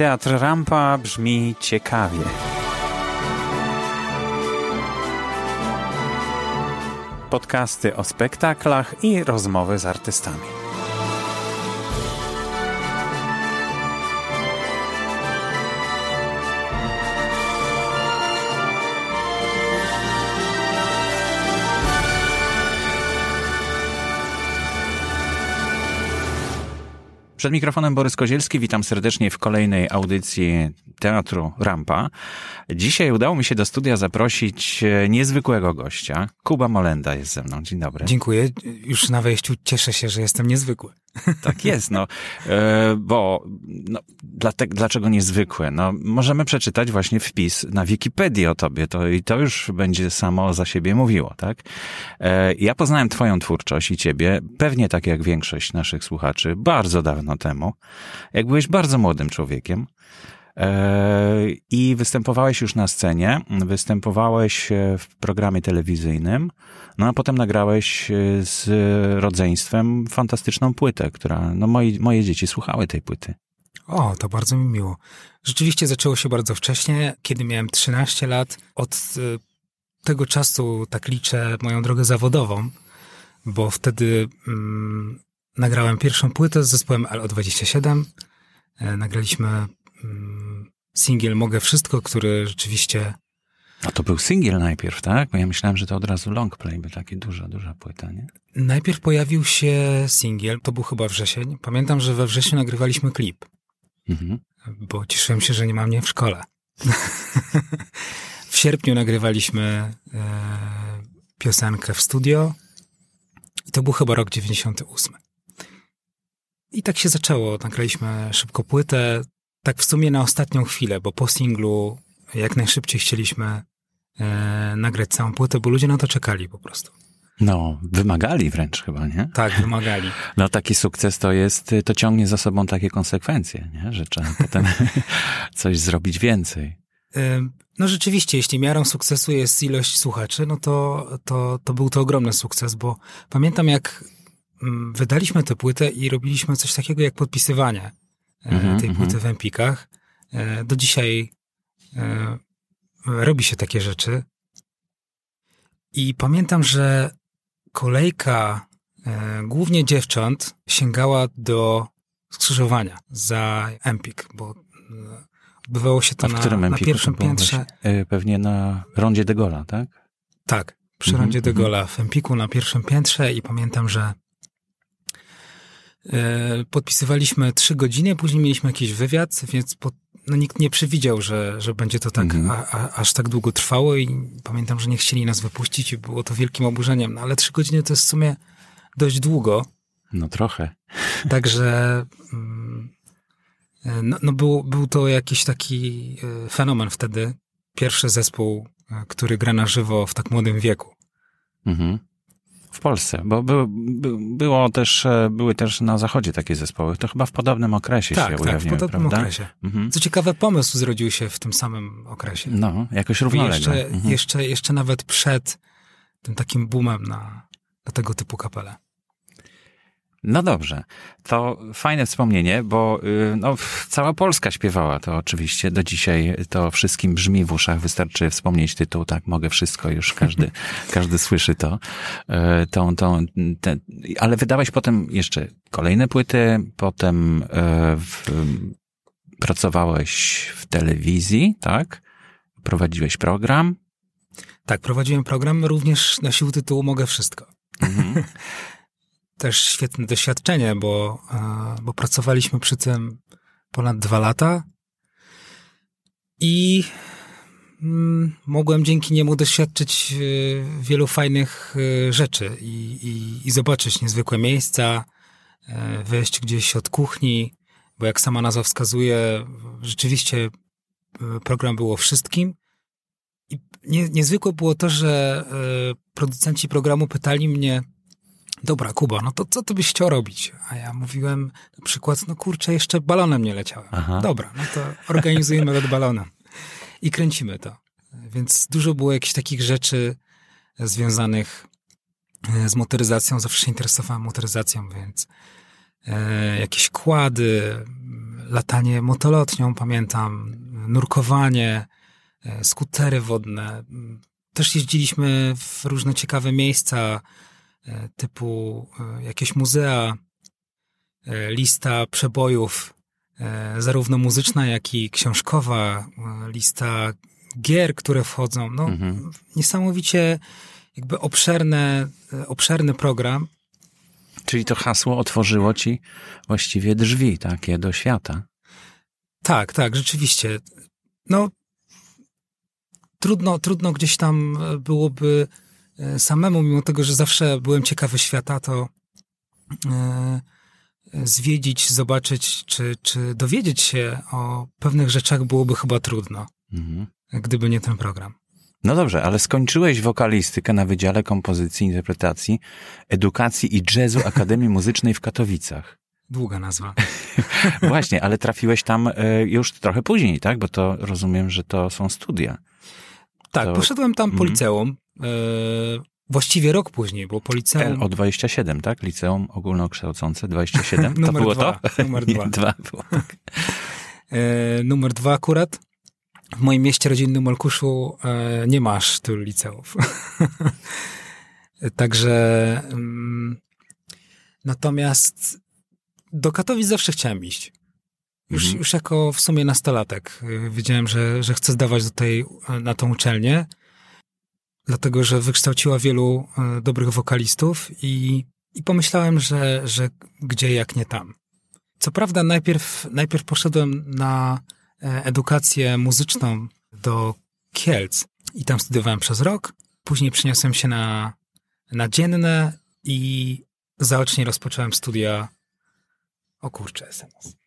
Teatr Rampa brzmi ciekawie. Podcasty o spektaklach i rozmowy z artystami. Przed mikrofonem Borys Kozielski, witam serdecznie w kolejnej audycji Teatru Rampa. Dzisiaj udało mi się do studia zaprosić e, niezwykłego gościa. Kuba Molenda jest ze mną. Dzień dobry. Dziękuję. Już na wejściu cieszę się, że jestem niezwykły. Tak jest, no, e, bo no, dlaczego niezwykłe? No, możemy przeczytać właśnie wpis na Wikipedii o tobie, to i to już będzie samo za siebie mówiło, tak? E, ja poznałem twoją twórczość i ciebie, pewnie tak jak większość naszych słuchaczy, bardzo dawno temu, jak byłeś bardzo młodym człowiekiem. E, I występowałeś już na scenie, występowałeś w programie telewizyjnym, no a potem nagrałeś e, z rodzeństwem fantastyczną płytę, która, no moi, moje dzieci słuchały tej płyty. O, to bardzo mi miło. Rzeczywiście zaczęło się bardzo wcześnie, kiedy miałem 13 lat. Od e, tego czasu tak liczę moją drogę zawodową, bo wtedy mm, nagrałem pierwszą płytę z zespołem LO27. nagraliśmy Mm, singiel Mogę Wszystko, który rzeczywiście... A to był singiel najpierw, tak? Bo ja myślałem, że to od razu long play, by takie duża, duża płyta, nie? Najpierw pojawił się singiel, to był chyba wrzesień. Pamiętam, że we wrześniu nagrywaliśmy klip, mhm. bo cieszyłem się, że nie mam mnie w szkole. w sierpniu nagrywaliśmy e, piosenkę w studio i to był chyba rok 98. I tak się zaczęło. Nagraliśmy szybko płytę tak w sumie na ostatnią chwilę, bo po singlu jak najszybciej chcieliśmy e, nagrać całą płytę, bo ludzie na to czekali po prostu. No, wymagali wręcz chyba, nie? Tak, wymagali. No taki sukces to jest, to ciągnie za sobą takie konsekwencje, nie? Że trzeba potem coś zrobić więcej. E, no rzeczywiście, jeśli miarą sukcesu jest ilość słuchaczy, no to, to, to był to ogromny sukces, bo pamiętam jak mm, wydaliśmy tę płytę i robiliśmy coś takiego jak podpisywanie tej płyty mm-hmm. w Empikach. E, do dzisiaj e, robi się takie rzeczy. I pamiętam, że kolejka głównie dziewcząt sięgała do skrzyżowania za Empik, bo odbywało się to na, na, pierwszym piętrze. Pewnie na rondzie de Gola, tak? Tak, przy mm-hmm, rondzie de Gola w Empiku na pierwszym piętrze i pamiętam, że E, podpisywaliśmy trzy godziny, później mieliśmy jakiś wywiad, więc po, no, nikt nie przewidział, że, że będzie to tak mhm. a, a, aż tak długo trwało i pamiętam, że nie chcieli nas wypuścić i było to wielkim oburzeniem. No ale trzy godziny to jest w sumie dość długo. No trochę. Także mm, e, no, no był, był to jakiś taki e, fenomen wtedy. Pierwszy zespół, który gra na żywo w tak młodym wieku. Mhm. W Polsce, bo by, by, było też, e, były też na zachodzie takie zespoły. To chyba w podobnym okresie tak, się tak, ujawniły, w podobnym prawda? okresie. Mhm. Co ciekawe, pomysł zrodził się w tym samym okresie. No, jakoś równolegle. Jeszcze, mhm. jeszcze, jeszcze nawet przed tym takim boomem na, na tego typu kapele. No dobrze, to fajne wspomnienie, bo y, no, cała Polska śpiewała to oczywiście. Do dzisiaj to wszystkim brzmi w uszach. Wystarczy wspomnieć tytuł, tak, mogę wszystko, już każdy, każdy słyszy to. Y, tą, tą, te, ale wydałeś potem jeszcze kolejne płyty, potem y, w, pracowałeś w telewizji, tak? Prowadziłeś program. Tak, prowadziłem program, również nosił tytuł Mogę Wszystko. Mhm. też świetne doświadczenie, bo, e, bo pracowaliśmy przy tym ponad dwa lata i mm, mogłem dzięki niemu doświadczyć e, wielu fajnych e, rzeczy i, i, i zobaczyć niezwykłe miejsca, wejść gdzieś od kuchni, bo jak sama nazwa wskazuje, rzeczywiście program było wszystkim. I nie, niezwykłe było to, że producenci programu pytali mnie, dobra, Kuba, no to co ty byś chciał robić? A ja mówiłem na przykład, no kurczę, jeszcze balonem nie leciałem. Aha. Dobra, no to organizujemy lot balonem i kręcimy to. Więc dużo było jakichś takich rzeczy związanych e, z motoryzacją. Zawsze się interesowałem motoryzacją, więc e, jakieś kłady, latanie motolotnią, pamiętam, nurkowanie, e, skutery wodne. Też jeździliśmy w różne ciekawe miejsca, typu e, jakieś muzea, lista przebojów, zarówno muzyczna, jak i książkowa, lista gier, które wchodzą. No, mhm. niesamowicie jakby obszerne, obszerny program. Czyli to hasło otworzyło ci właściwie drzwi takie do świata. Tak, tak, rzeczywiście. No, trudno, trudno gdzieś tam byłoby e, samemu, mimo tego, że zawsze byłem ciekawy świata, to e, zwiedzić, zobaczyć, czy, czy dowiedzieć się o pewnych rzeczach byłoby chyba trudno, mhm. gdyby nie ten program. No dobrze, ale skończyłeś wokalistykę na Wydziale Kompozycji, Interpretacji, Edukacji i Jazzu Akademii Muzycznej w Katowicach. Długa nazwa. Właśnie, ale trafiłeś tam e, już trochę później, tak? Bo to rozumiem, że to są studia. Tak, to... poszedłem tam po mm. liceum. E, właściwie rok później, bo po liceum... O 27, tak? Liceum ogólnokształcące 27. to było dwa, to? Numer dwa. Nie, dwa było. Tak. E, numer dwa akurat w moim mieście rodzinnym Olkuszu e, nie masz tylu liceów. Także mm, natomiast do Katowic zawsze chciałem iść. Już, mhm. już jako w sumie nastolatek e, wiedziałem, że, że chcę zdawać do tej, e, na tą uczelnię, dlatego że wykształciła wielu dobrych wokalistów i, i pomyślałem, że, że gdzie jak nie tam. Co prawda najpierw, najpierw poszedłem na E, edukację muzyczną do Kielc i tam studiowałem przez rok. Później przeniosłem się na, na dzienne i zaocznie rozpocząłem studia. O kurczę, SMS.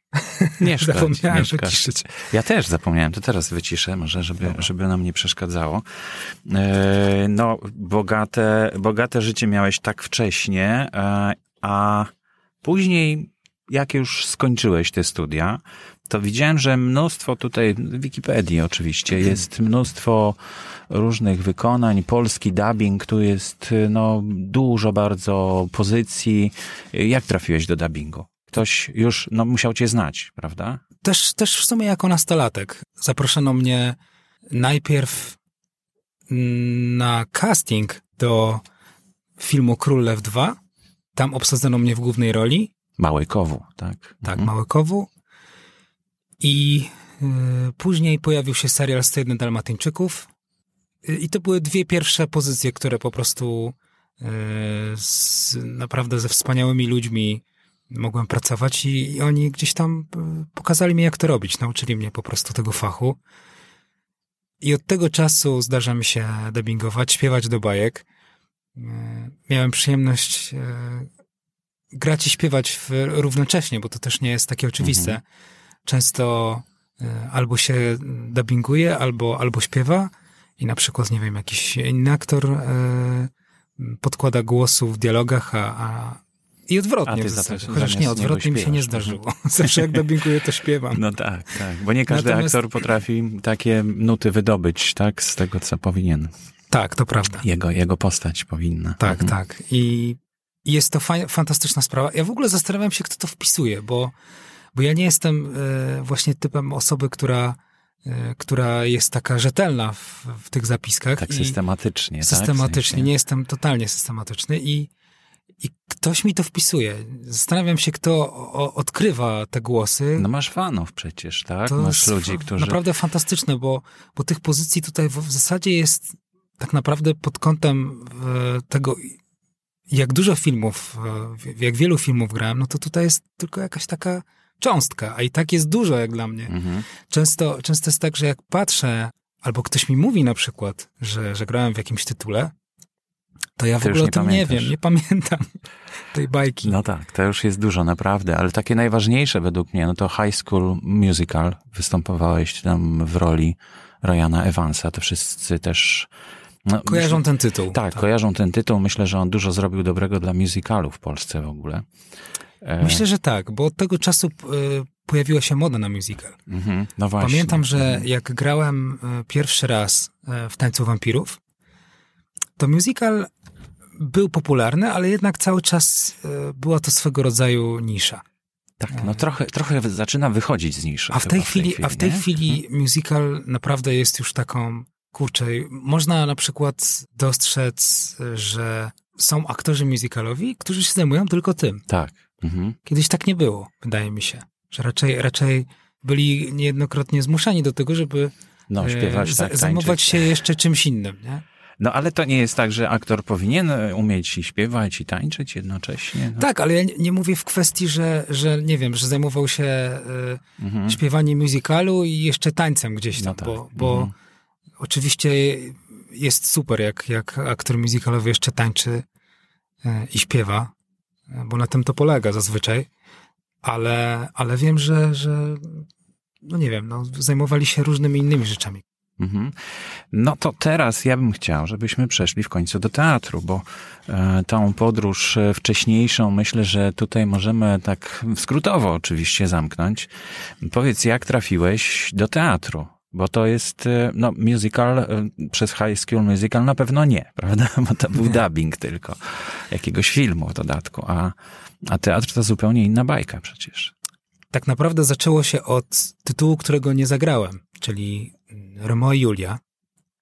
Nie szkodzi, Zapomniałem nie wyciszyć. Ja też zapomniałem, to teraz wyciszę może, żeby, żeby nam nie przeszkadzało. E, no, bogate, bogate życie miałeś tak wcześnie, e, a później jak już skończyłeś te studia, to widziałem, że mnóstwo tutaj, w Wikipedii oczywiście, jest mnóstwo różnych wykonań, polski dubbing, tu jest no, dużo bardzo pozycji. Jak trafiłeś do dubbingu? Ktoś już no, musiał cię znać, prawda? Też, też w sumie jako nastolatek. Zaproszono mnie najpierw na casting do filmu Król Lew 2. Tam obsadzono mnie w głównej roli. Małekowu, tak? Tak, mhm. Małekowu. I y, później pojawił się serial 101 Dalmatyńczyków. Y, I to były dwie pierwsze pozycje, które po prostu y, z, naprawdę ze wspaniałymi ludźmi mogłem pracować i, i, oni gdzieś tam pokazali mi, jak to robić. Nauczyli mnie po prostu tego fachu. I od tego czasu zdarza mi się dubbingować, śpiewać do bajek. Miałem przyjemność grać i śpiewać równocześnie, bo to też nie jest takie oczywiste. Mhm. Często e, albo się dubbinguje, albo, albo śpiewa i na przykład, nie wiem, jakiś inny aktor e, podkłada głosu w dialogach, a, a i odwrotnie w zasadzie. Chociaż nie, odwrotnie mi się nie zdarzyło. Zawsze jak dubbinguję, to śpiewam. No tak, tak. Bo nie każdy Natomiast... aktor potrafi takie nuty wydobyć, tak? Z tego, co powinien. Tak, to prawda. Jego, jego postać powinna. Tak, mhm. tak. I jest to fa fantastyczna sprawa. Ja w ogóle zastanawiam się, kto to wpisuje, bo bo ja nie jestem e, właśnie typem osoby, która, e, która jest taka rzetelna w, w tych zapiskach. Tak systematycznie. Tak? Systematycznie, tak? nie jestem totalnie systematyczny i, i ktoś mi to wpisuje. Zastanawiam się, kto o, odkrywa te głosy. No masz fanów przecież, tak? To masz ludzi, którzy... Naprawdę fantastyczne, bo, bo tych pozycji tutaj w, w zasadzie jest tak naprawdę pod kątem e, tego, jak dużo filmów, jak wielu filmów grałem, no to tutaj jest tylko jakaś taka cząstka, a i tak jest dużo jak dla mnie. Mhm. Często, często jest tak, że jak patrzę, albo ktoś mi mówi na przykład, że, że grałem w jakimś tytule, to ja w ogóle o tym pamiętasz. nie wiem, nie pamiętam tej bajki. No tak, to już jest dużo, naprawdę, ale takie najważniejsze według mnie, no to High School Musical, występowałeś tam w roli Ryana Evansa, to wszyscy też... No, kojarzą myślę, ten tytuł. Tak, tak, kojarzą ten tytuł. Myślę, że on dużo zrobił dobrego dla musicalu w Polsce w ogóle. E, Myślę, że tak, bo od tego czasu e, pojawiła się moda na musical. Mhm, no właśnie. Pamiętam, że mhm. jak grałem e, pierwszy raz w Tańcu Wampirów, to musical był popularny, ale jednak cały czas była to swego rodzaju nisza. Tak, no trochę, trochę zaczyna wychodzić z niszy. A w tej chyba chwili, a w tej nie? chwili musical naprawdę jest już taką, kurczę, można na przykład dostrzec, że są aktorzy musicalowi, którzy się zajmują tylko tym. Tak. Mhm. Kiedyś tak nie było, wydaje mi się. Że raczej, raczej byli niejednokrotnie zmuszani do tego, żeby No, e, śpiewać, za- tak, zajmować się jeszcze czymś innym, nie? No ale to nie jest tak, że aktor powinien e, umieć i śpiewać i tańczyć jednocześnie. No. Tak, ale ja nie, nie mówię w kwestii, że, że nie wiem, że zajmował się e, Mhm. śpiewaniem musicalu i jeszcze tańcem gdzieś tam, No tak. bo, bo Mhm. oczywiście jest super, jak, jak aktor musicalowy jeszcze tańczy e, i śpiewa, bo na tym to polega zazwyczaj, ale, ale wiem, że, że no nie wiem, no, zajmowali się różnymi innymi rzeczami. Mhm. No to teraz ja bym chciał, żebyśmy przeszli w końcu do teatru, bo e, tą podróż e, wcześniejszą myślę, że tutaj możemy tak skrótowo oczywiście zamknąć. Powiedz, jak trafiłeś do teatru? Bo to jest, e, no, musical, przez High School Musical na pewno nie, prawda? Bo to był dubbing tylko jakiegoś filmu w dodatku, a, a teatr to zupełnie inna bajka przecież. Tak naprawdę zaczęło się od tytułu, którego nie zagrałem, czyli Romeo i Julia.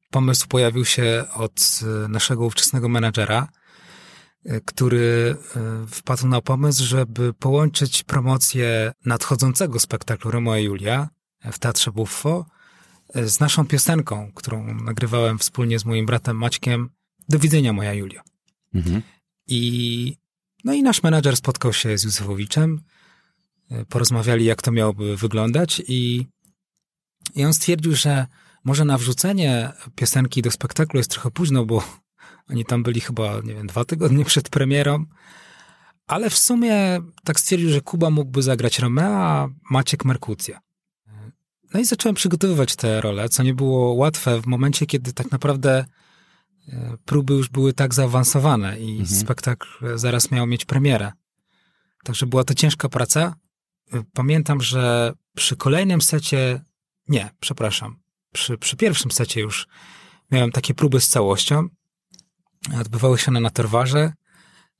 Pomysł pojawił się od e, naszego ówczesnego menadżera, e, który e, wpadł na pomysł, żeby połączyć promocję nadchodzącego spektaklu Romeo i Julia w Teatrze Buffo z naszą piosenką, którą nagrywałem wspólnie z moim bratem Maćkiem. Do widzenia, moja Julia. Mhm. I, no i nasz menadżer spotkał się z Józefowiczem, porozmawiali, jak to miałoby wyglądać i, i on stwierdził, że może na wrzucenie piosenki do spektaklu jest trochę późno, bo oni tam byli chyba, nie wiem, dwa tygodnie przed premierą, ale w sumie tak stwierdził, że Kuba mógłby zagrać Romea, a Maciek Merkucję. No i zacząłem przygotowywać tę rolę, co nie było łatwe w momencie, kiedy tak naprawdę e, próby już były tak zaawansowane i Mhm. spektakl zaraz miał mieć premierę. Także była to ciężka praca. E, Pamiętam, że przy kolejnym secie, nie, przepraszam, przy, przy pierwszym secie już miałem takie próby z całością. Odbywały się one na Torwarze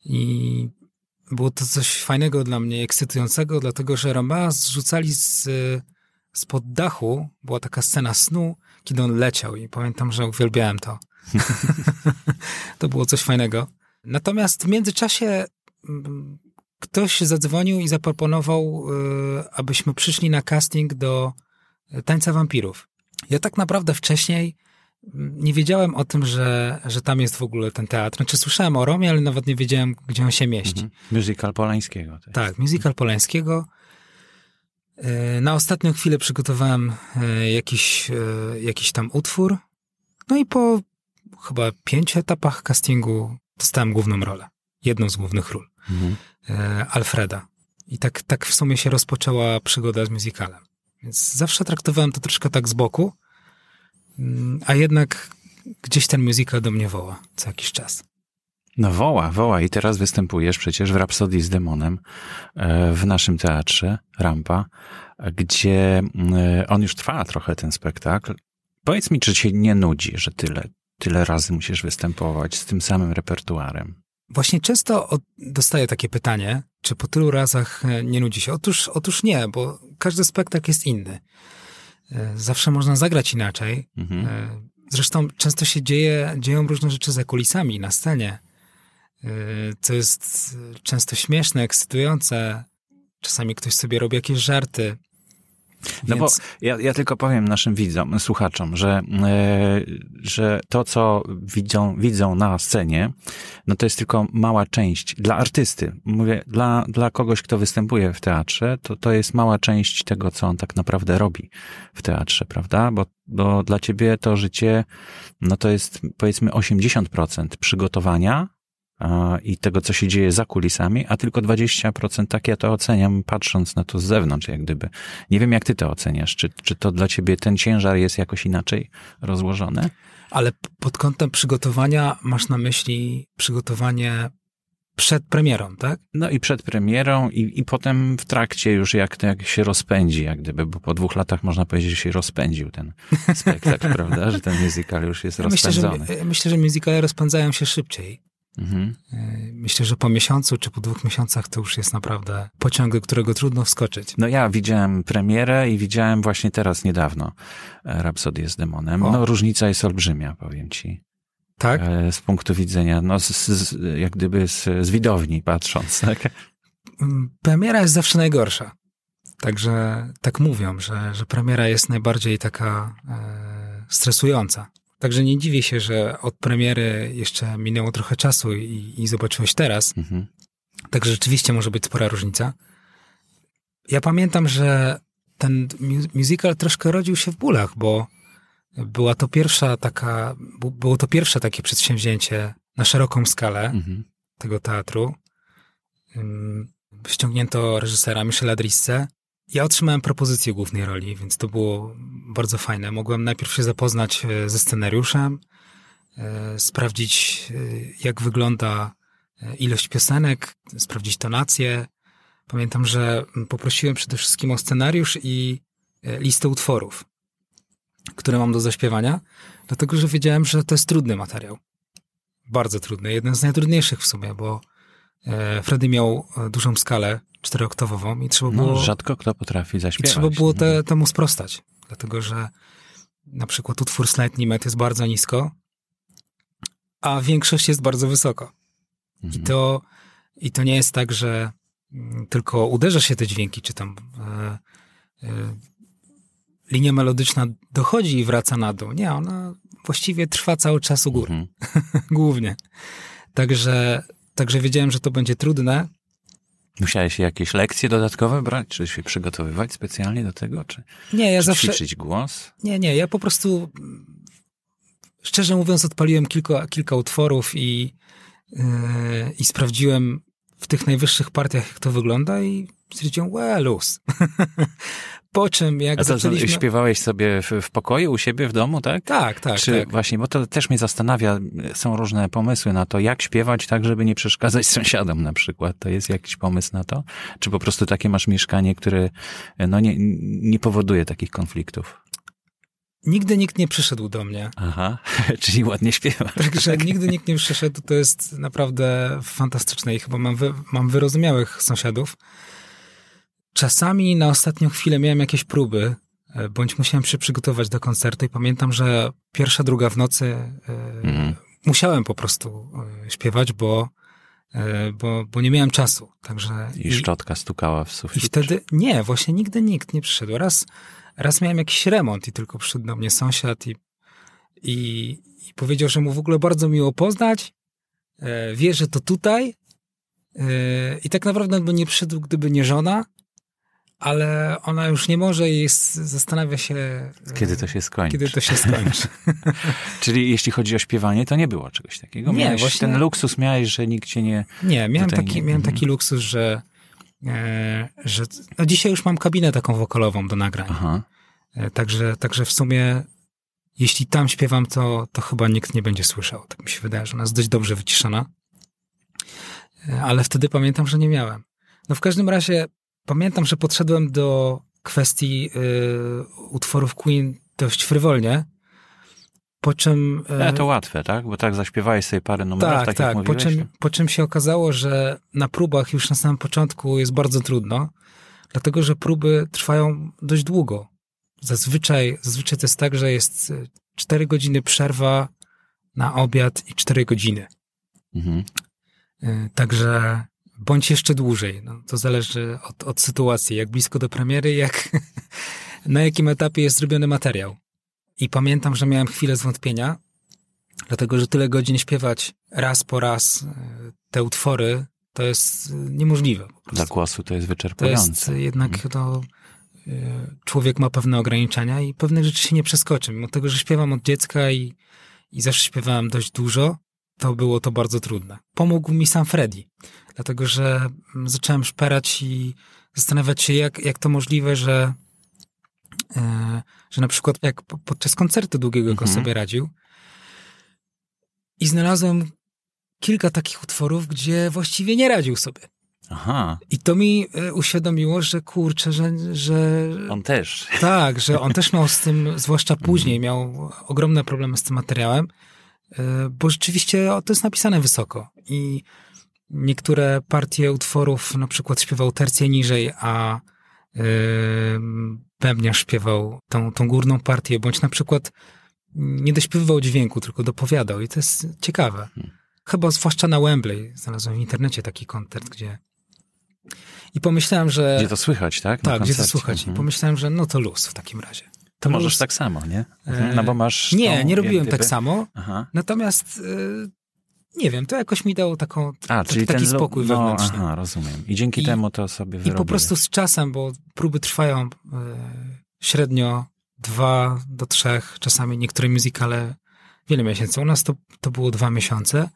i było to coś fajnego dla mnie, ekscytującego, dlatego że Romea zrzucali z, spod dachu, była taka scena snu, kiedy on leciał i pamiętam, że uwielbiałem to. to było coś fajnego. Natomiast w międzyczasie mm, ktoś zadzwonił i zaproponował, y, abyśmy przyszli na casting do Tańca Wampirów. Ja tak naprawdę wcześniej mm, nie wiedziałem o tym, że, że tam jest w ogóle ten teatr. Znaczy słyszałem o Romie, ale nawet nie wiedziałem, gdzie on się mieści. Mhm. Musical Polańskiego. Tak, musical Polańskiego. E, Na ostatnią chwilę przygotowałem e, jakiś, e, jakiś tam utwór. No i po chyba pięciu etapach castingu dostałem główną rolę. Jedną z głównych ról. Mhm. Alfreda. I tak, tak w sumie się rozpoczęła przygoda z musicalem. Więc zawsze traktowałem to troszkę tak z boku, mm, a jednak gdzieś ten musical do mnie woła co jakiś czas. No woła, woła i teraz występujesz przecież w Rapsodii z Demonem e, w naszym teatrze Rampa, gdzie e, on już trwa trochę ten spektakl. Powiedz mi, czy cię nie nudzi, że tyle, tyle razy musisz występować z tym samym repertuarem? Właśnie często dostaję takie pytanie, czy po tylu razach e, nie nudzi się. Otóż, otóż nie, bo każdy spektakl jest inny. E, Zawsze można zagrać inaczej. Mhm. E, Zresztą często się dzieje, dzieją różne rzeczy za kulisami, na scenie, co jest często śmieszne, ekscytujące. Czasami ktoś sobie robi jakieś żarty. No Więc- bo ja, ja tylko powiem naszym widzom, słuchaczom, że, e, że to, co widzą, widzą na scenie, no to jest tylko mała część dla artysty. Mówię, dla, dla kogoś, kto występuje w teatrze, to, to jest mała część tego, co on tak naprawdę robi w teatrze, prawda? Bo, bo dla ciebie to życie, no to jest powiedzmy 80% przygotowania, i tego, co się dzieje za kulisami, a tylko 20% tak ja to oceniam, patrząc na to z zewnątrz, jak gdyby. Nie wiem, jak ty to oceniasz. Czy, czy to dla ciebie ten ciężar jest jakoś inaczej rozłożony? Ale pod kątem przygotowania masz na myśli przygotowanie przed premierą, tak? No i przed premierą i, i potem w trakcie już jak, to jak się rozpędzi, jak gdyby, bo po dwóch latach można powiedzieć, że się rozpędził ten spektakl, prawda? Że ten musical już jest Ja myślę, że, rozpędzony. myślę, że musicale rozpędzają się szybciej. Mhm. Y, myślę, że po miesiącu czy po dwóch miesiącach to już jest naprawdę pociąg, do którego trudno wskoczyć. No ja widziałem premierę i widziałem właśnie teraz niedawno e, Rhapsodię z demonem. O. No różnica jest olbrzymia, powiem ci. Tak? E, z punktu widzenia, no z, z, jak gdyby z, z widowni patrząc, tak? Mm, premiera jest zawsze najgorsza. Także tak mówią, że, że premiera jest najbardziej taka e, stresująca. Także nie dziwię się, że od premiery jeszcze minęło trochę czasu i, i zobaczyłeś teraz. Mhm. Także rzeczywiście może być spora różnica. Ja pamiętam, że ten musical troszkę rodził się w bólach, bo była to pierwsza taka, było to pierwsze takie przedsięwzięcie na szeroką skalę mhm. tego teatru. Ściągnięto reżysera Michela Drisse. Ja otrzymałem propozycję głównej roli, więc to było bardzo fajne. Mogłem najpierw się zapoznać e, ze scenariuszem, e, sprawdzić, e, jak wygląda ilość piosenek, sprawdzić tonację. Pamiętam, że poprosiłem przede wszystkim o scenariusz i listę utworów, które mam do zaśpiewania, dlatego że wiedziałem, że to jest trudny materiał. Bardzo trudny, jeden z najtrudniejszych w sumie, bo Freddy miał dużą skalę czterooktowową i trzeba no, było... rzadko kto potrafi zaśpiewać. I trzeba było te, temu sprostać, dlatego że na przykład utwór Slightly Met jest bardzo nisko, a większość jest bardzo wysoko. Mhm. I, to, I to nie jest tak, że mm, tylko uderza się te dźwięki, czy tam e, e, linia melodyczna dochodzi i wraca na dół. Nie, ona właściwie trwa cały czas u góry. Mhm. Głównie. Także, także wiedziałem, że to będzie trudne, Musiałeś jakieś lekcje dodatkowe brać, czy się przygotowywać specjalnie do tego, czy, nie, ja czy zawsze... ćwiczyć głos? Nie, nie, ja po prostu szczerze mówiąc odpaliłem kilka, kilka utworów i, yy, i sprawdziłem w tych najwyższych partiach, jak to wygląda i stwierdziłem, well, luz. Po czym jak A to, zaczęliśmy... śpiewałeś sobie w, w, pokoju u siebie w domu, tak? Tak, tak. Czy tak. właśnie, bo to też mnie zastanawia, są różne pomysły na to, jak śpiewać tak, żeby nie przeszkadzać sąsiadom na przykład. To jest jakiś pomysł na to? Czy po prostu takie masz mieszkanie, które no, nie, nie powoduje takich konfliktów? Nigdy nikt nie przyszedł do mnie. Aha, czyli ładnie śpiewa. Także nigdy nikt nie przyszedł, to jest naprawdę fantastyczne i chyba mam, wy, mam wyrozumiałych sąsiadów. Czasami na ostatnią chwilę miałem jakieś próby, e, bądź musiałem się przygotować do koncertu i pamiętam, że pierwsza, druga w nocy mm. musiałem po prostu e, śpiewać, bo, bo, bo nie miałem czasu. Także I szczotka stukała w sufit. I wtedy nie, właśnie nigdy nikt nie przyszedł. Raz, raz miałem jakiś remont i tylko przyszedł do mnie sąsiad i, i, i powiedział, że mu w ogóle bardzo miło poznać, wie, że to tutaj i tak naprawdę by nie przyszedł, gdyby nie żona, ale ona już nie może i zastanawia się. Kiedy to się skończy. Kiedy to się skończy. Czyli jeśli chodzi o śpiewanie, to nie było czegoś takiego? Nie, miałeś, właśnie... Ten luksus miałeś, że nikt cię nie... Nie, miałem, taki, nie... miałem taki mhm. luksus, że, e, że no dzisiaj już mam kabinę taką wokalową do nagrań. Aha. E, także, także w sumie jeśli tam śpiewam, to, to chyba nikt nie będzie słyszał. Tak mi się wydaje, że ona jest dość dobrze wyciszona. E, ale wtedy pamiętam, że nie miałem. No w każdym razie Pamiętam, że podszedłem do kwestii y, utworów Queen dość frywolnie. Po czym. Y, e, to łatwe, tak? Bo tak zaśpiewałeś sobie parę numerów, tak, tak, tak po czym, po czym się okazało, że na próbach już na samym początku jest bardzo trudno, dlatego że próby trwają dość długo. Zazwyczaj, zazwyczaj to jest tak, że jest 4 godziny przerwa na obiad i 4 godziny. Mhm. Y, także bądź jeszcze dłużej. No, to zależy od, od sytuacji, jak blisko do premiery, jak na jakim etapie jest zrobiony materiał. I pamiętam, że miałem chwilę zwątpienia, dlatego że tyle godzin śpiewać raz po raz e, te utwory, to jest e, niemożliwe. Dla głosu to jest wyczerpujące. To jest jednak, mhm. no, e, człowiek ma pewne ograniczenia i pewnych rzeczy się nie przeskoczy. Mimo tego, że śpiewam od dziecka i, i zawsze śpiewałem dość dużo, to było to bardzo trudne. Pomógł mi sam Freddy, dlatego że zacząłem szperać i zastanawiać się, jak, jak to możliwe, że, że na przykład jak podczas koncertu długiego mhm. go sobie radził. I znalazłem kilka takich utworów, gdzie właściwie nie radził sobie. Aha. I to mi e, uświadomiło, że kurczę, że, że. On też. Tak, że on też miał z tym, zwłaszcza później, mhm. miał ogromne problemy z tym materiałem e, bo rzeczywiście to jest napisane wysoko i niektóre partie utworów na przykład śpiewał tercję niżej, a pewnie śpiewał tą, tą górną partię, bądź na przykład nie dośpiewywał dźwięku, tylko dopowiadał i to jest ciekawe. Hmm. Chyba zwłaszcza na Wembley znalazłem w internecie taki koncert, gdzie i pomyślałem, że... Gdzie to słychać, tak? Na tak, gdzie to słychać. Mhm. I pomyślałem, że no to luz w takim razie. To możesz tak samo, nie? Mhm. No bo masz... Nie, nie robiłem tak samo. Aha. Natomiast y, nie wiem, to jakoś mi dało taką, A, czyli taki spokój no, wewnętrzny. Aha, rozumiem. I dzięki I, temu to sobie wyrobiłeś. I po prostu z czasem, bo próby trwają y, średnio dwa do trzech, czasami niektóre muzykale wiele miesięcy. U nas to, to było dwa miesiące,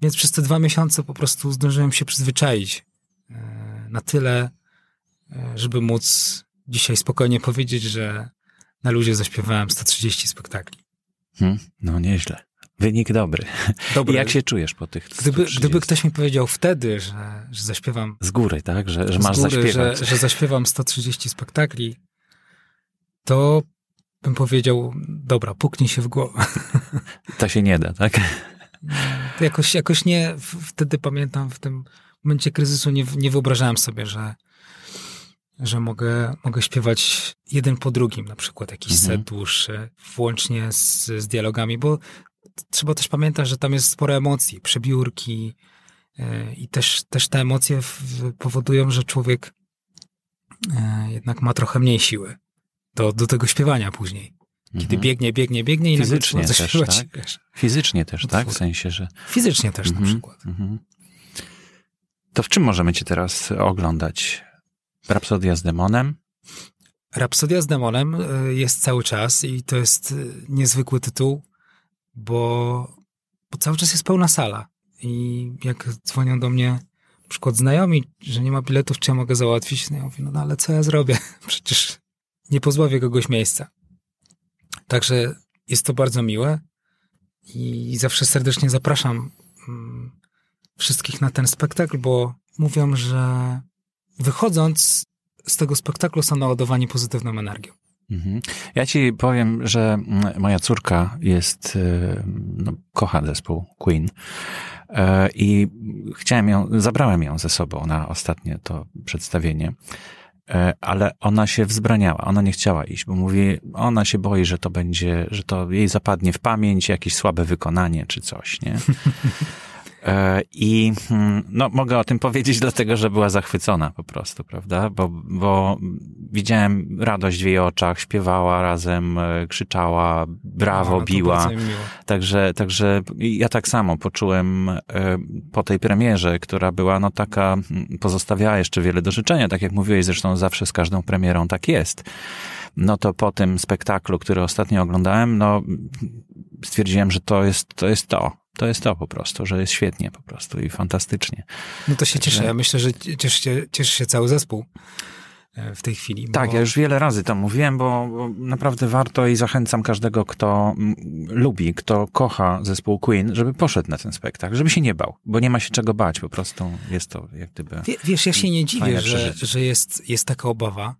więc przez te dwa miesiące po prostu zdążyłem się przyzwyczaić y, na tyle, y, żeby móc dzisiaj spokojnie powiedzieć, że na ludzie zaśpiewałem 130 spektakli. Hmm, no nieźle. Wynik dobry. dobry. I jak się czujesz po tych gdyby, gdyby ktoś mi powiedział wtedy, że, że zaśpiewam... Z góry, tak? Że, że masz góry, zaśpiewać. Że, że zaśpiewam 130 spektakli, to bym powiedział, dobra, puknij się w głowę. To się nie da, tak? Jakoś, jakoś nie, wtedy pamiętam, w tym momencie kryzysu nie, nie wyobrażałem sobie, że, że mogę, mogę śpiewać jeden po drugim, na przykład jakiś mhm. set dłuższy, włącznie z, z dialogami, bo trzeba też pamiętać, że tam jest sporo emocji, przebiórki e, i też, też te emocje powodują, że człowiek e, jednak ma trochę mniej siły do, do tego śpiewania później. Kiedy mhm. biegnie, biegnie, biegnie i Fizycznie nagle też, tak? Wiesz, Fizycznie też, tak? W sensie, że... Fizycznie też mhm. na przykład. Mhm. To w czym możemy cię teraz oglądać? Rapsodia z demonem? Rapsodia z demonem e, jest cały czas i to jest niezwykły tytuł bo, bo cały czas jest pełna sala. I jak dzwonią do mnie na przykład znajomi, że nie ma biletów, czy ja mogę załatwić, no ja mówię, no, no ale co ja zrobię? Przecież nie pozbawię kogoś miejsca. Także jest to bardzo miłe i zawsze serdecznie zapraszam mm, wszystkich na ten spektakl, bo mówią, że wychodząc z tego spektaklu są naładowani pozytywną energią. Mhm. Ja ci powiem, że mm, moja córka jest, y, no, kocha zespół Queen e, i chciałem ją, zabrałem ją ze sobą na ostatnie to przedstawienie, e, ale ona się wzbraniała, ona nie chciała iść, bo mówi, ona się boi, że to będzie, że to jej zapadnie w pamięć jakieś słabe wykonanie czy coś, nie? E, I hmm, no, mogę o tym powiedzieć, dlatego że była zachwycona po prostu, prawda? Bo, bo widziałem radość w jej oczach, śpiewała razem, e, krzyczała, brawo, no, biła. Także, także ja tak samo poczułem e, po tej premierze, która była no taka, hmm, pozostawiała jeszcze wiele do życzenia, tak jak mówiłeś, zresztą zawsze z każdą premierą tak jest. No to po tym spektaklu, który ostatnio oglądałem, no stwierdziłem, że to jest to. Jest to to jest to po prostu, że jest świetnie po prostu i fantastycznie. No to się cieszę. Ja myślę, że cieszy się, cieszy się cały zespół e, w tej chwili. Bo... Tak, ja już wiele razy to mówiłem, bo, bo naprawdę warto i zachęcam każdego, kto m, lubi, kto kocha zespół Queen, żeby poszedł na ten spektakl, żeby się nie bał, bo nie ma się czego bać, po prostu jest to jak gdyby... Wie, wiesz, ja się nie dziwię, że, że jest, jest taka obawa,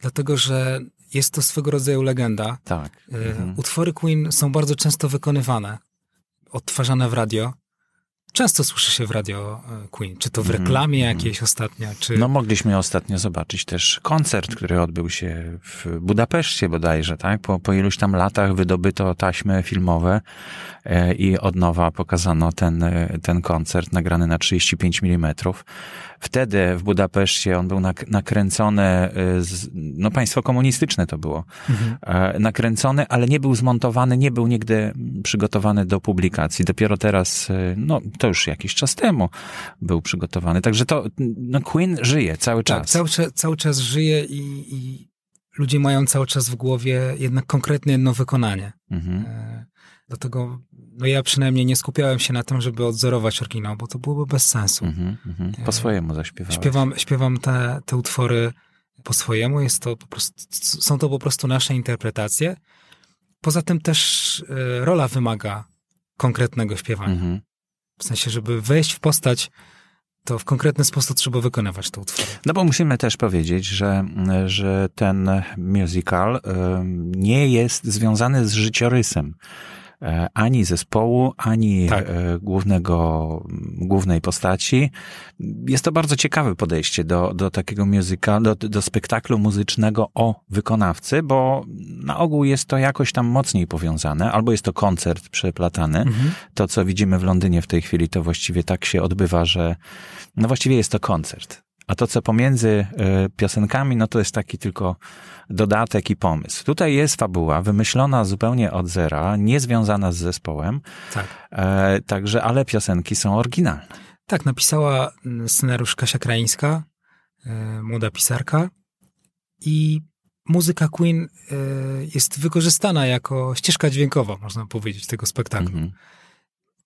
dlatego że jest to swego rodzaju legenda. Tak. E, mhm. Utwory Queen są bardzo często wykonywane odtwarzane w radio. Często słyszy się w radio e, Queen, czy to w mhm, reklamie mm, jakiejś ostatnio, czy... No mogliśmy ostatnio zobaczyć też koncert, który odbył się w Budapeszcie bodajże, tak? Po, po iluś tam latach wydobyto taśmy filmowe e, i od nowa pokazano ten, e, ten koncert nagrany na 35 mm. Wtedy w Budapeszcie on był nakręcony, z, no państwo komunistyczne to było, mhm. nakręcony, ale nie był zmontowany, nie był nigdy przygotowany do publikacji. Dopiero teraz, no to już jakiś czas temu był przygotowany. Także to, no Queen żyje cały tak, czas. Cały, cały czas żyje i, i ludzie mają cały czas w głowie jednak konkretne jedno wykonanie. Mhm. E, dlatego no ja przynajmniej nie skupiałem się na tym, żeby odzorować oryginał, bo to byłoby bez sensu. Mhm, mhm. Po swojemu zaśpiewałeś. Śpiewam, śpiewam te, te utwory po swojemu, jest to po prostu, są to po prostu nasze interpretacje. Poza tym też y, rola wymaga konkretnego śpiewania. Mhm. W sensie, żeby wejść w postać, to w konkretny sposób trzeba wykonywać to utwory. No bo musimy też powiedzieć, że, że ten musical y, nie jest związany z życiorysem e, ani zespołu, ani Tak. e, głównego, głównej postaci. Jest to bardzo ciekawe podejście do, do takiego muzyka, do, do spektaklu muzycznego o wykonawcy, bo na ogół jest to jakoś tam mocniej powiązane, albo jest to koncert przeplatany. Mhm. To, co widzimy w Londynie w tej chwili, to właściwie tak się odbywa, że no właściwie jest to koncert. A to, co pomiędzy e, piosenkami, no to jest taki tylko dodatek i pomysł. Tutaj jest fabuła wymyślona zupełnie od zera, niezwiązana z zespołem, Tak. e, także, ale piosenki są oryginalne. Tak, napisała mm, scenariusz Kasia Kraińska, e, młoda pisarka i muzyka Queen e, jest wykorzystana jako ścieżka dźwiękowa, można powiedzieć, tego spektaklu. Mhm.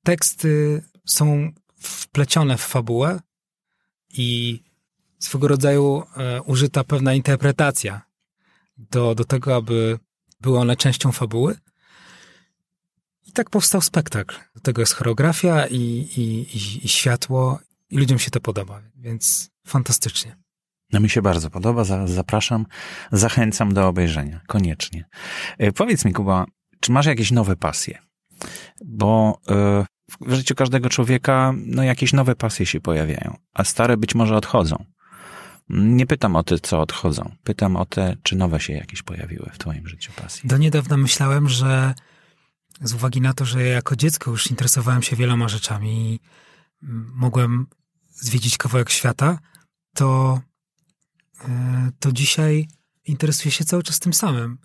Teksty są wplecione w fabułę i swego rodzaju e, użyta pewna interpretacja do, do tego, aby były one częścią fabuły. I tak powstał spektakl. Do tego jest choreografia i, i, i, i światło i ludziom się to podoba, więc fantastycznie. No mi się bardzo podoba, za- zapraszam, zachęcam do obejrzenia, koniecznie. E, Powiedz mi, Kuba, czy masz jakieś nowe pasje? Bo e, w życiu każdego człowieka, no jakieś nowe pasje się pojawiają, a stare być może odchodzą. Nie pytam o te, co odchodzą. Pytam o te, czy nowe się jakieś pojawiły w twoim życiu pasji. Do niedawna myślałem, że z uwagi na to, że ja jako dziecko już interesowałem się wieloma rzeczami i mm, mogłem zwiedzić kawałek świata, to, e, to dzisiaj interesuję się cały czas tym samym.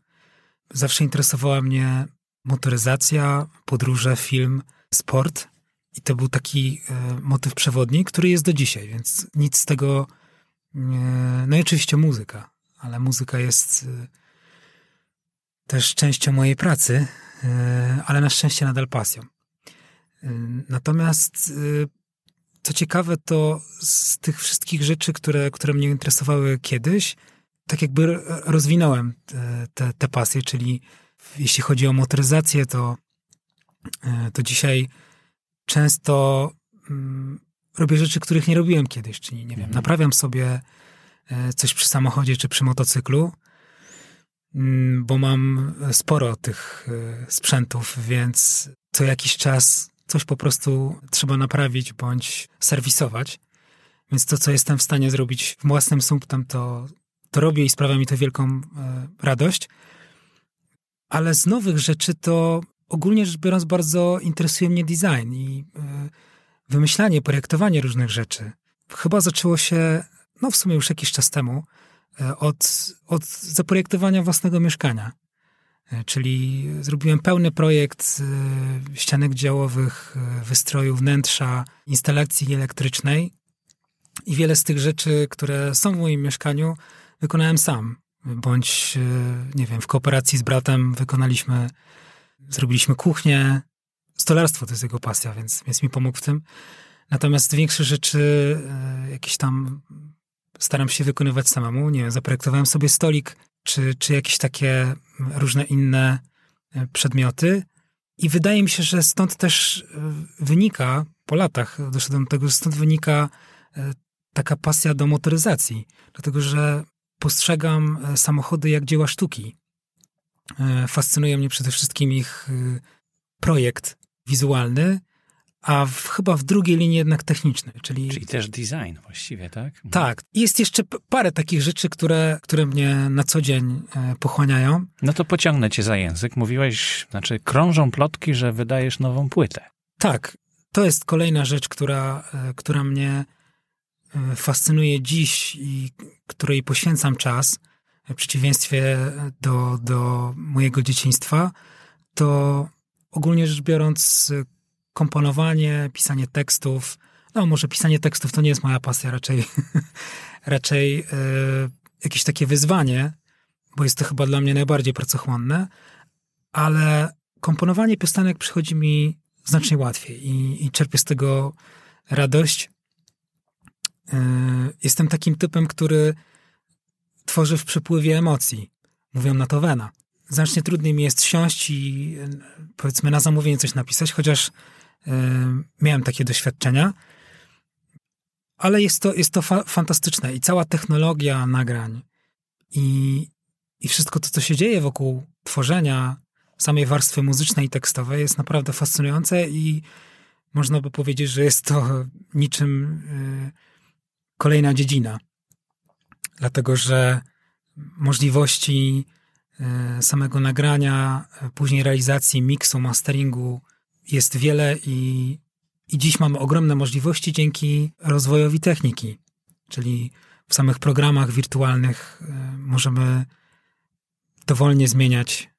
Zawsze interesowała mnie motoryzacja, podróże, film, sport i to był taki e, motyw przewodni, który jest do dzisiaj, więc nic z tego. No i oczywiście muzyka, ale muzyka jest e, też częścią mojej pracy, e, ale na szczęście nadal pasją. E, Natomiast co ciekawe, to z tych wszystkich rzeczy, które, które mnie interesowały kiedyś, tak jakby rozwinąłem te, te, te pasje, czyli jeśli chodzi o motoryzację, to, to dzisiaj często mm, robię rzeczy, których nie robiłem kiedyś, czyli nie wiem, Mhm. naprawiam sobie e, coś przy samochodzie czy przy motocyklu, Mm, bo mam sporo tych e, sprzętów, więc co jakiś czas coś po prostu trzeba naprawić bądź serwisować. Więc to, co jestem w stanie zrobić w własnym sumptem, to, to robię i sprawia mi to wielką e, radość. Ale z nowych rzeczy to ogólnie rzecz biorąc bardzo interesuje mnie design i wymyślanie, projektowanie różnych rzeczy. Chyba zaczęło się, no w sumie już jakiś czas temu, e, od, od zaprojektowania własnego mieszkania. E, Czyli zrobiłem pełny projekt e, ścianek działowych, wystroju wnętrza, instalacji elektrycznej i wiele z tych rzeczy, które są w moim mieszkaniu, wykonałem sam. Bądź, nie wiem, w kooperacji z bratem wykonaliśmy, zrobiliśmy kuchnię. Stolarstwo to jest jego pasja, więc, więc mi pomógł w tym. Natomiast większe rzeczy, e, jakieś tam staram się wykonywać samemu. Nie wiem, zaprojektowałem sobie stolik, czy, czy jakieś takie różne inne e, przedmioty. I wydaje mi się, że stąd też e, wynika, po latach doszedłem do tego, że stąd wynika taka pasja do motoryzacji. Dlatego, że postrzegam samochody jak dzieła sztuki. Fascynuje mnie przede wszystkim ich projekt wizualny, a w, chyba w drugiej linii jednak techniczny, czyli, Czyli też design właściwie, tak? tak. Jest jeszcze parę takich rzeczy, które, które mnie na co dzień e, pochłaniają. No to pociągnę cię za język. Mówiłeś, znaczy krążą plotki, że wydajesz nową płytę. Tak, to jest kolejna rzecz, która, e, która mnie e, fascynuje dziś i której poświęcam czas, w przeciwieństwie do, do mojego dzieciństwa, to ogólnie rzecz biorąc komponowanie, pisanie tekstów, no może pisanie tekstów to nie jest moja pasja, raczej, raczej e, jakieś takie wyzwanie, bo jest to chyba dla mnie najbardziej pracochłonne, ale komponowanie piosenek przychodzi mi znacznie łatwiej i, i czerpię z tego radość. Yy, Jestem takim typem, który tworzy w przepływie emocji. Mówią na to wena. Znacznie trudniej mi jest siąść i powiedzmy na zamówienie coś napisać, chociaż yy, miałem takie doświadczenia. Ale jest to, jest to fa- fantastyczne i cała technologia nagrań i, i wszystko to, co się dzieje wokół tworzenia samej warstwy muzycznej i tekstowej jest naprawdę fascynujące i można by powiedzieć, że jest to niczym y, kolejna dziedzina. Dlatego, że możliwości y, samego nagrania, później realizacji, miksu, masteringu jest wiele i, i dziś mamy ogromne możliwości dzięki rozwojowi techniki. Czyli w samych programach wirtualnych y, możemy dowolnie zmieniać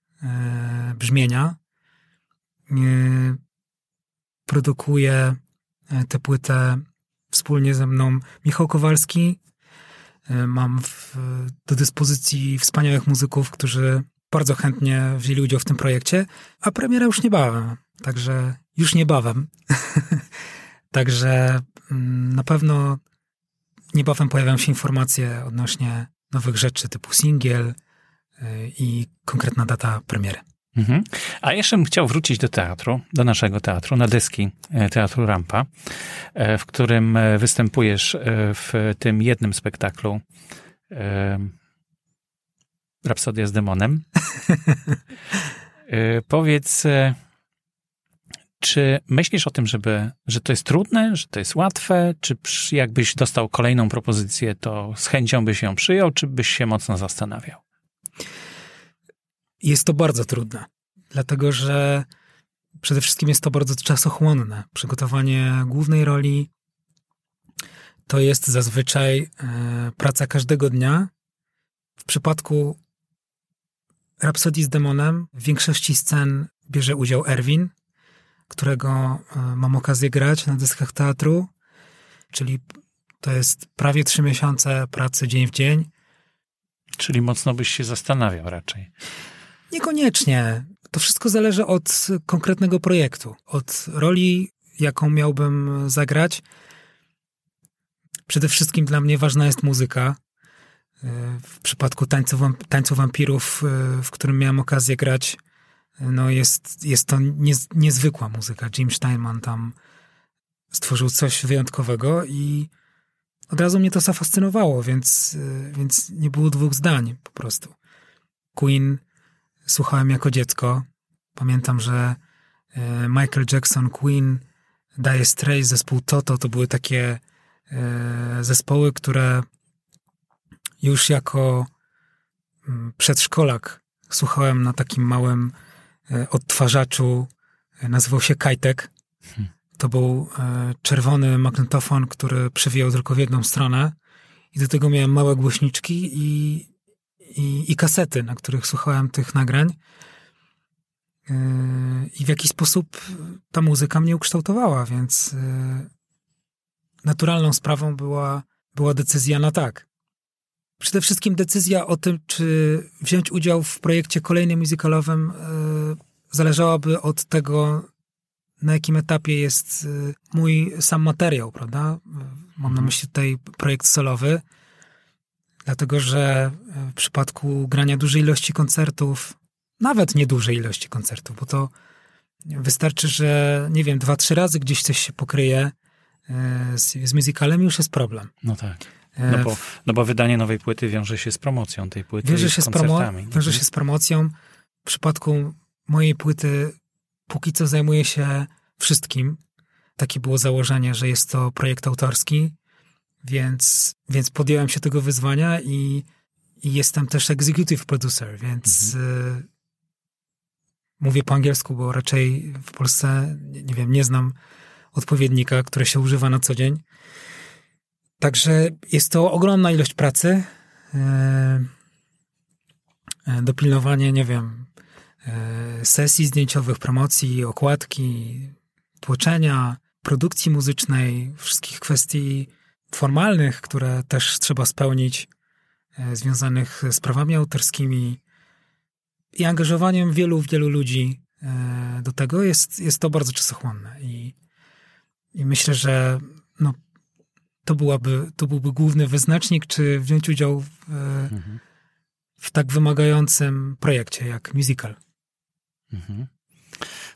brzmienia produkuje e, tę płytę wspólnie ze mną Michał Kowalski. E, mam w, do dyspozycji wspaniałych muzyków, którzy bardzo chętnie wzięli udział w tym projekcie, a premiera już niebawem, także już niebawem. także mm, na pewno niebawem pojawią się informacje odnośnie nowych rzeczy typu singiel e, i konkretna data premiery. Mhm. A jeszcze bym chciał wrócić do teatru, do naszego teatru, na deski e, Teatru Rampa, e, w którym e, występujesz w tym jednym spektaklu Rapsodia z demonem. Powiedz, czy myślisz o tym, żeby, że to jest trudne, że to jest łatwe, czy jakbyś dostał kolejną propozycję, to z chęcią byś ją przyjął, czy byś się mocno zastanawiał? Jest to bardzo trudne, dlatego że przede wszystkim jest to bardzo czasochłonne. Przygotowanie głównej roli to jest zazwyczaj e, praca każdego dnia. W przypadku Rapsodii z demonem w większości scen bierze udział Erwin, którego e, mam okazję grać na dyskach teatru, czyli to jest prawie trzy miesiące pracy dzień w dzień. Czyli mocno byś się zastanawiał raczej. Niekoniecznie. To wszystko zależy od konkretnego projektu, od roli, jaką miałbym zagrać. Przede wszystkim dla mnie ważna jest muzyka. W przypadku tańcu wampirów, w którym miałem okazję grać, no jest, jest to niez, niezwykła muzyka. Jim Steinman tam stworzył coś wyjątkowego i od razu mnie to zafascynowało, więc, więc nie było dwóch zdań po prostu. Queen słuchałem jako dziecko. Pamiętam, że e, Michael Jackson, Queen, Dire Straits, zespół Toto to były takie e, zespoły, które już jako mm, przedszkolak słuchałem na takim małym e, odtwarzaczu, nazywał się Kajtek. Hmm. To był czerwony magnetofon, który przewijał tylko w jedną stronę i do tego miałem małe głośniczki i i, i kasety, na których słuchałem tych nagrań. Yy, I w jaki sposób ta muzyka mnie ukształtowała, więc yy, naturalną sprawą była, była decyzja na tak. Przede wszystkim decyzja o tym, czy wziąć udział w projekcie kolejnym musicalowym, yy, zależałaby od tego, na jakim etapie jest mój sam materiał, prawda? Mam na mhm. myśli tutaj projekt solowy. Dlatego, że w przypadku grania dużej ilości koncertów, nawet niedużej ilości koncertów, bo to wystarczy, że nie wiem, dwa, trzy razy gdzieś coś się pokryje e, z, z musicalem, już jest problem. No tak. E, no bo, no bo wydanie nowej płyty wiąże się z promocją tej płyty. Wiąże się z, promo- wiąże się z promocją. W przypadku mojej płyty póki co zajmuję się wszystkim. Takie było założenie, że jest to projekt autorski. Więc, więc podjąłem się tego wyzwania i, i jestem też executive producer, więc mhm. y, mówię po angielsku, bo raczej w Polsce, nie, wiem, nie znam odpowiednika, które się używa na co dzień. Także jest to ogromna ilość pracy. Y, y, dopilnowanie, nie wiem, sesji zdjęciowych, promocji, okładki, tłoczenia, produkcji muzycznej, wszystkich kwestii formalnych, które też trzeba spełnić, e, związanych z prawami autorskimi i angażowaniem wielu, wielu ludzi e, do tego, jest, jest to bardzo czasochłonne. I, i myślę, że no, to, byłaby, to byłby główny wyznacznik, czy wziąć udział w, mhm. w tak wymagającym projekcie jak musical. Mhm. No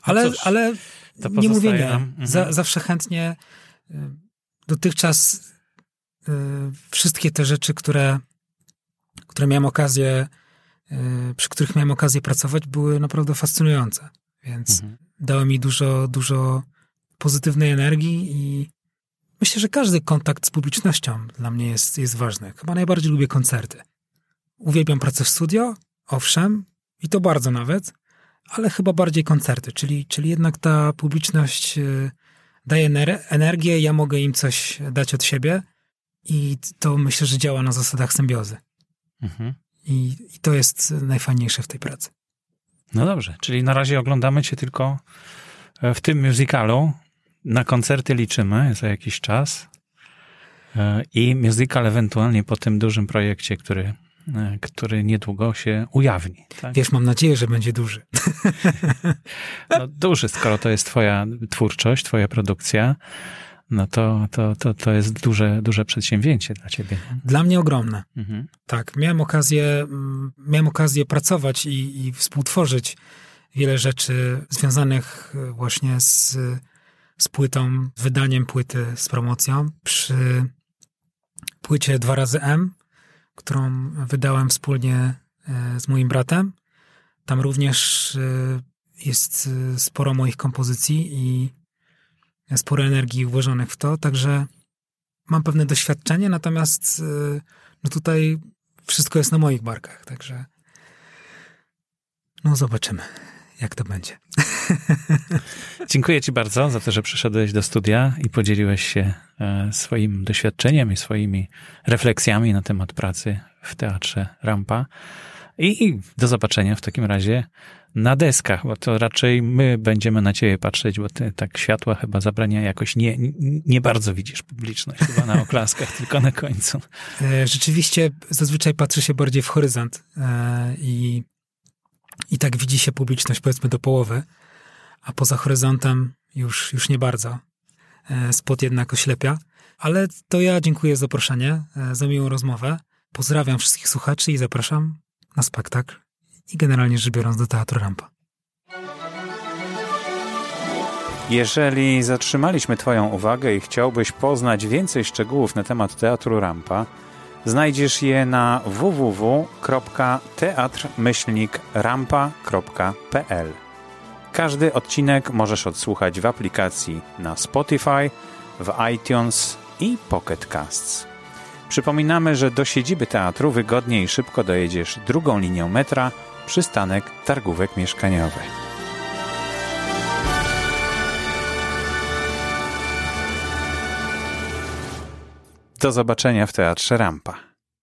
ale, cóż, ale nie mówię nie. Mhm. Za, zawsze chętnie e, dotychczas wszystkie te rzeczy, które, które miałem okazję przy których miałem okazję pracować, były naprawdę fascynujące. Więc mhm. dały mi dużo, dużo pozytywnej energii i myślę, że każdy kontakt z publicznością dla mnie jest, jest ważny. Chyba najbardziej lubię koncerty. Uwielbiam pracę w studio, owszem, i to bardzo nawet, ale chyba bardziej koncerty, czyli, czyli jednak ta publiczność y, daje energię, ja mogę im coś dać od siebie i to myślę, że działa na zasadach symbiozy. Mhm. I, I to jest najfajniejsze w tej pracy. No dobrze, czyli na razie oglądamy cię tylko e, w tym musicalu. Na koncerty liczymy za jakiś czas. E, I musical ewentualnie po tym dużym projekcie, który, e, który niedługo się ujawni. Tak? Wiesz, mam nadzieję, że będzie duży. No duży, skoro to jest twoja twórczość, twoja produkcja no to, to, to, to jest duże, duże przedsięwzięcie dla ciebie. Dla mnie ogromne. Mhm. Tak, miałem okazję, mm, miałem okazję pracować i, i współtworzyć wiele rzeczy związanych e, właśnie z, z płytą, wydaniem płyty, z promocją. Przy płycie dwa razy M, którą wydałem wspólnie e, z moim bratem. Tam również e, jest sporo moich kompozycji i sporo energii włożonych w to, także mam pewne doświadczenie, natomiast y, no tutaj wszystko jest na moich barkach, także no zobaczymy, jak to będzie. Dziękuję Ci bardzo za to, że przyszedłeś do studia i podzieliłeś się e, swoim doświadczeniem i swoimi refleksjami na temat pracy w teatrze Rampa. I do zobaczenia w takim razie na deskach, bo to raczej my będziemy na ciebie patrzeć, bo ty tak światła chyba zabrania jakoś nie, nie bardzo widzisz publiczność chyba na oklaskach, tylko na końcu. E, rzeczywiście zazwyczaj patrzy się bardziej w horyzont e, i, i tak widzi się publiczność powiedzmy do połowy, a poza horyzontem już, już nie bardzo. E, spot jednak oślepia. Ale to ja dziękuję za zaproszenie, za miłą rozmowę. Pozdrawiam wszystkich słuchaczy i zapraszam na spektakl i generalnie rzecz biorąc do Teatru Rampa. Jeżeli zatrzymaliśmy Twoją uwagę i chciałbyś poznać więcej szczegółów na temat Teatru Rampa, znajdziesz je na www.teatr-rampa.pl. Każdy odcinek możesz odsłuchać w aplikacji na Spotify, w iTunes i Pocket Casts. Przypominamy, że do siedziby teatru wygodnie i szybko dojedziesz drugą linią metra przystanek targówek mieszkaniowych. Do zobaczenia w Teatrze Rampa.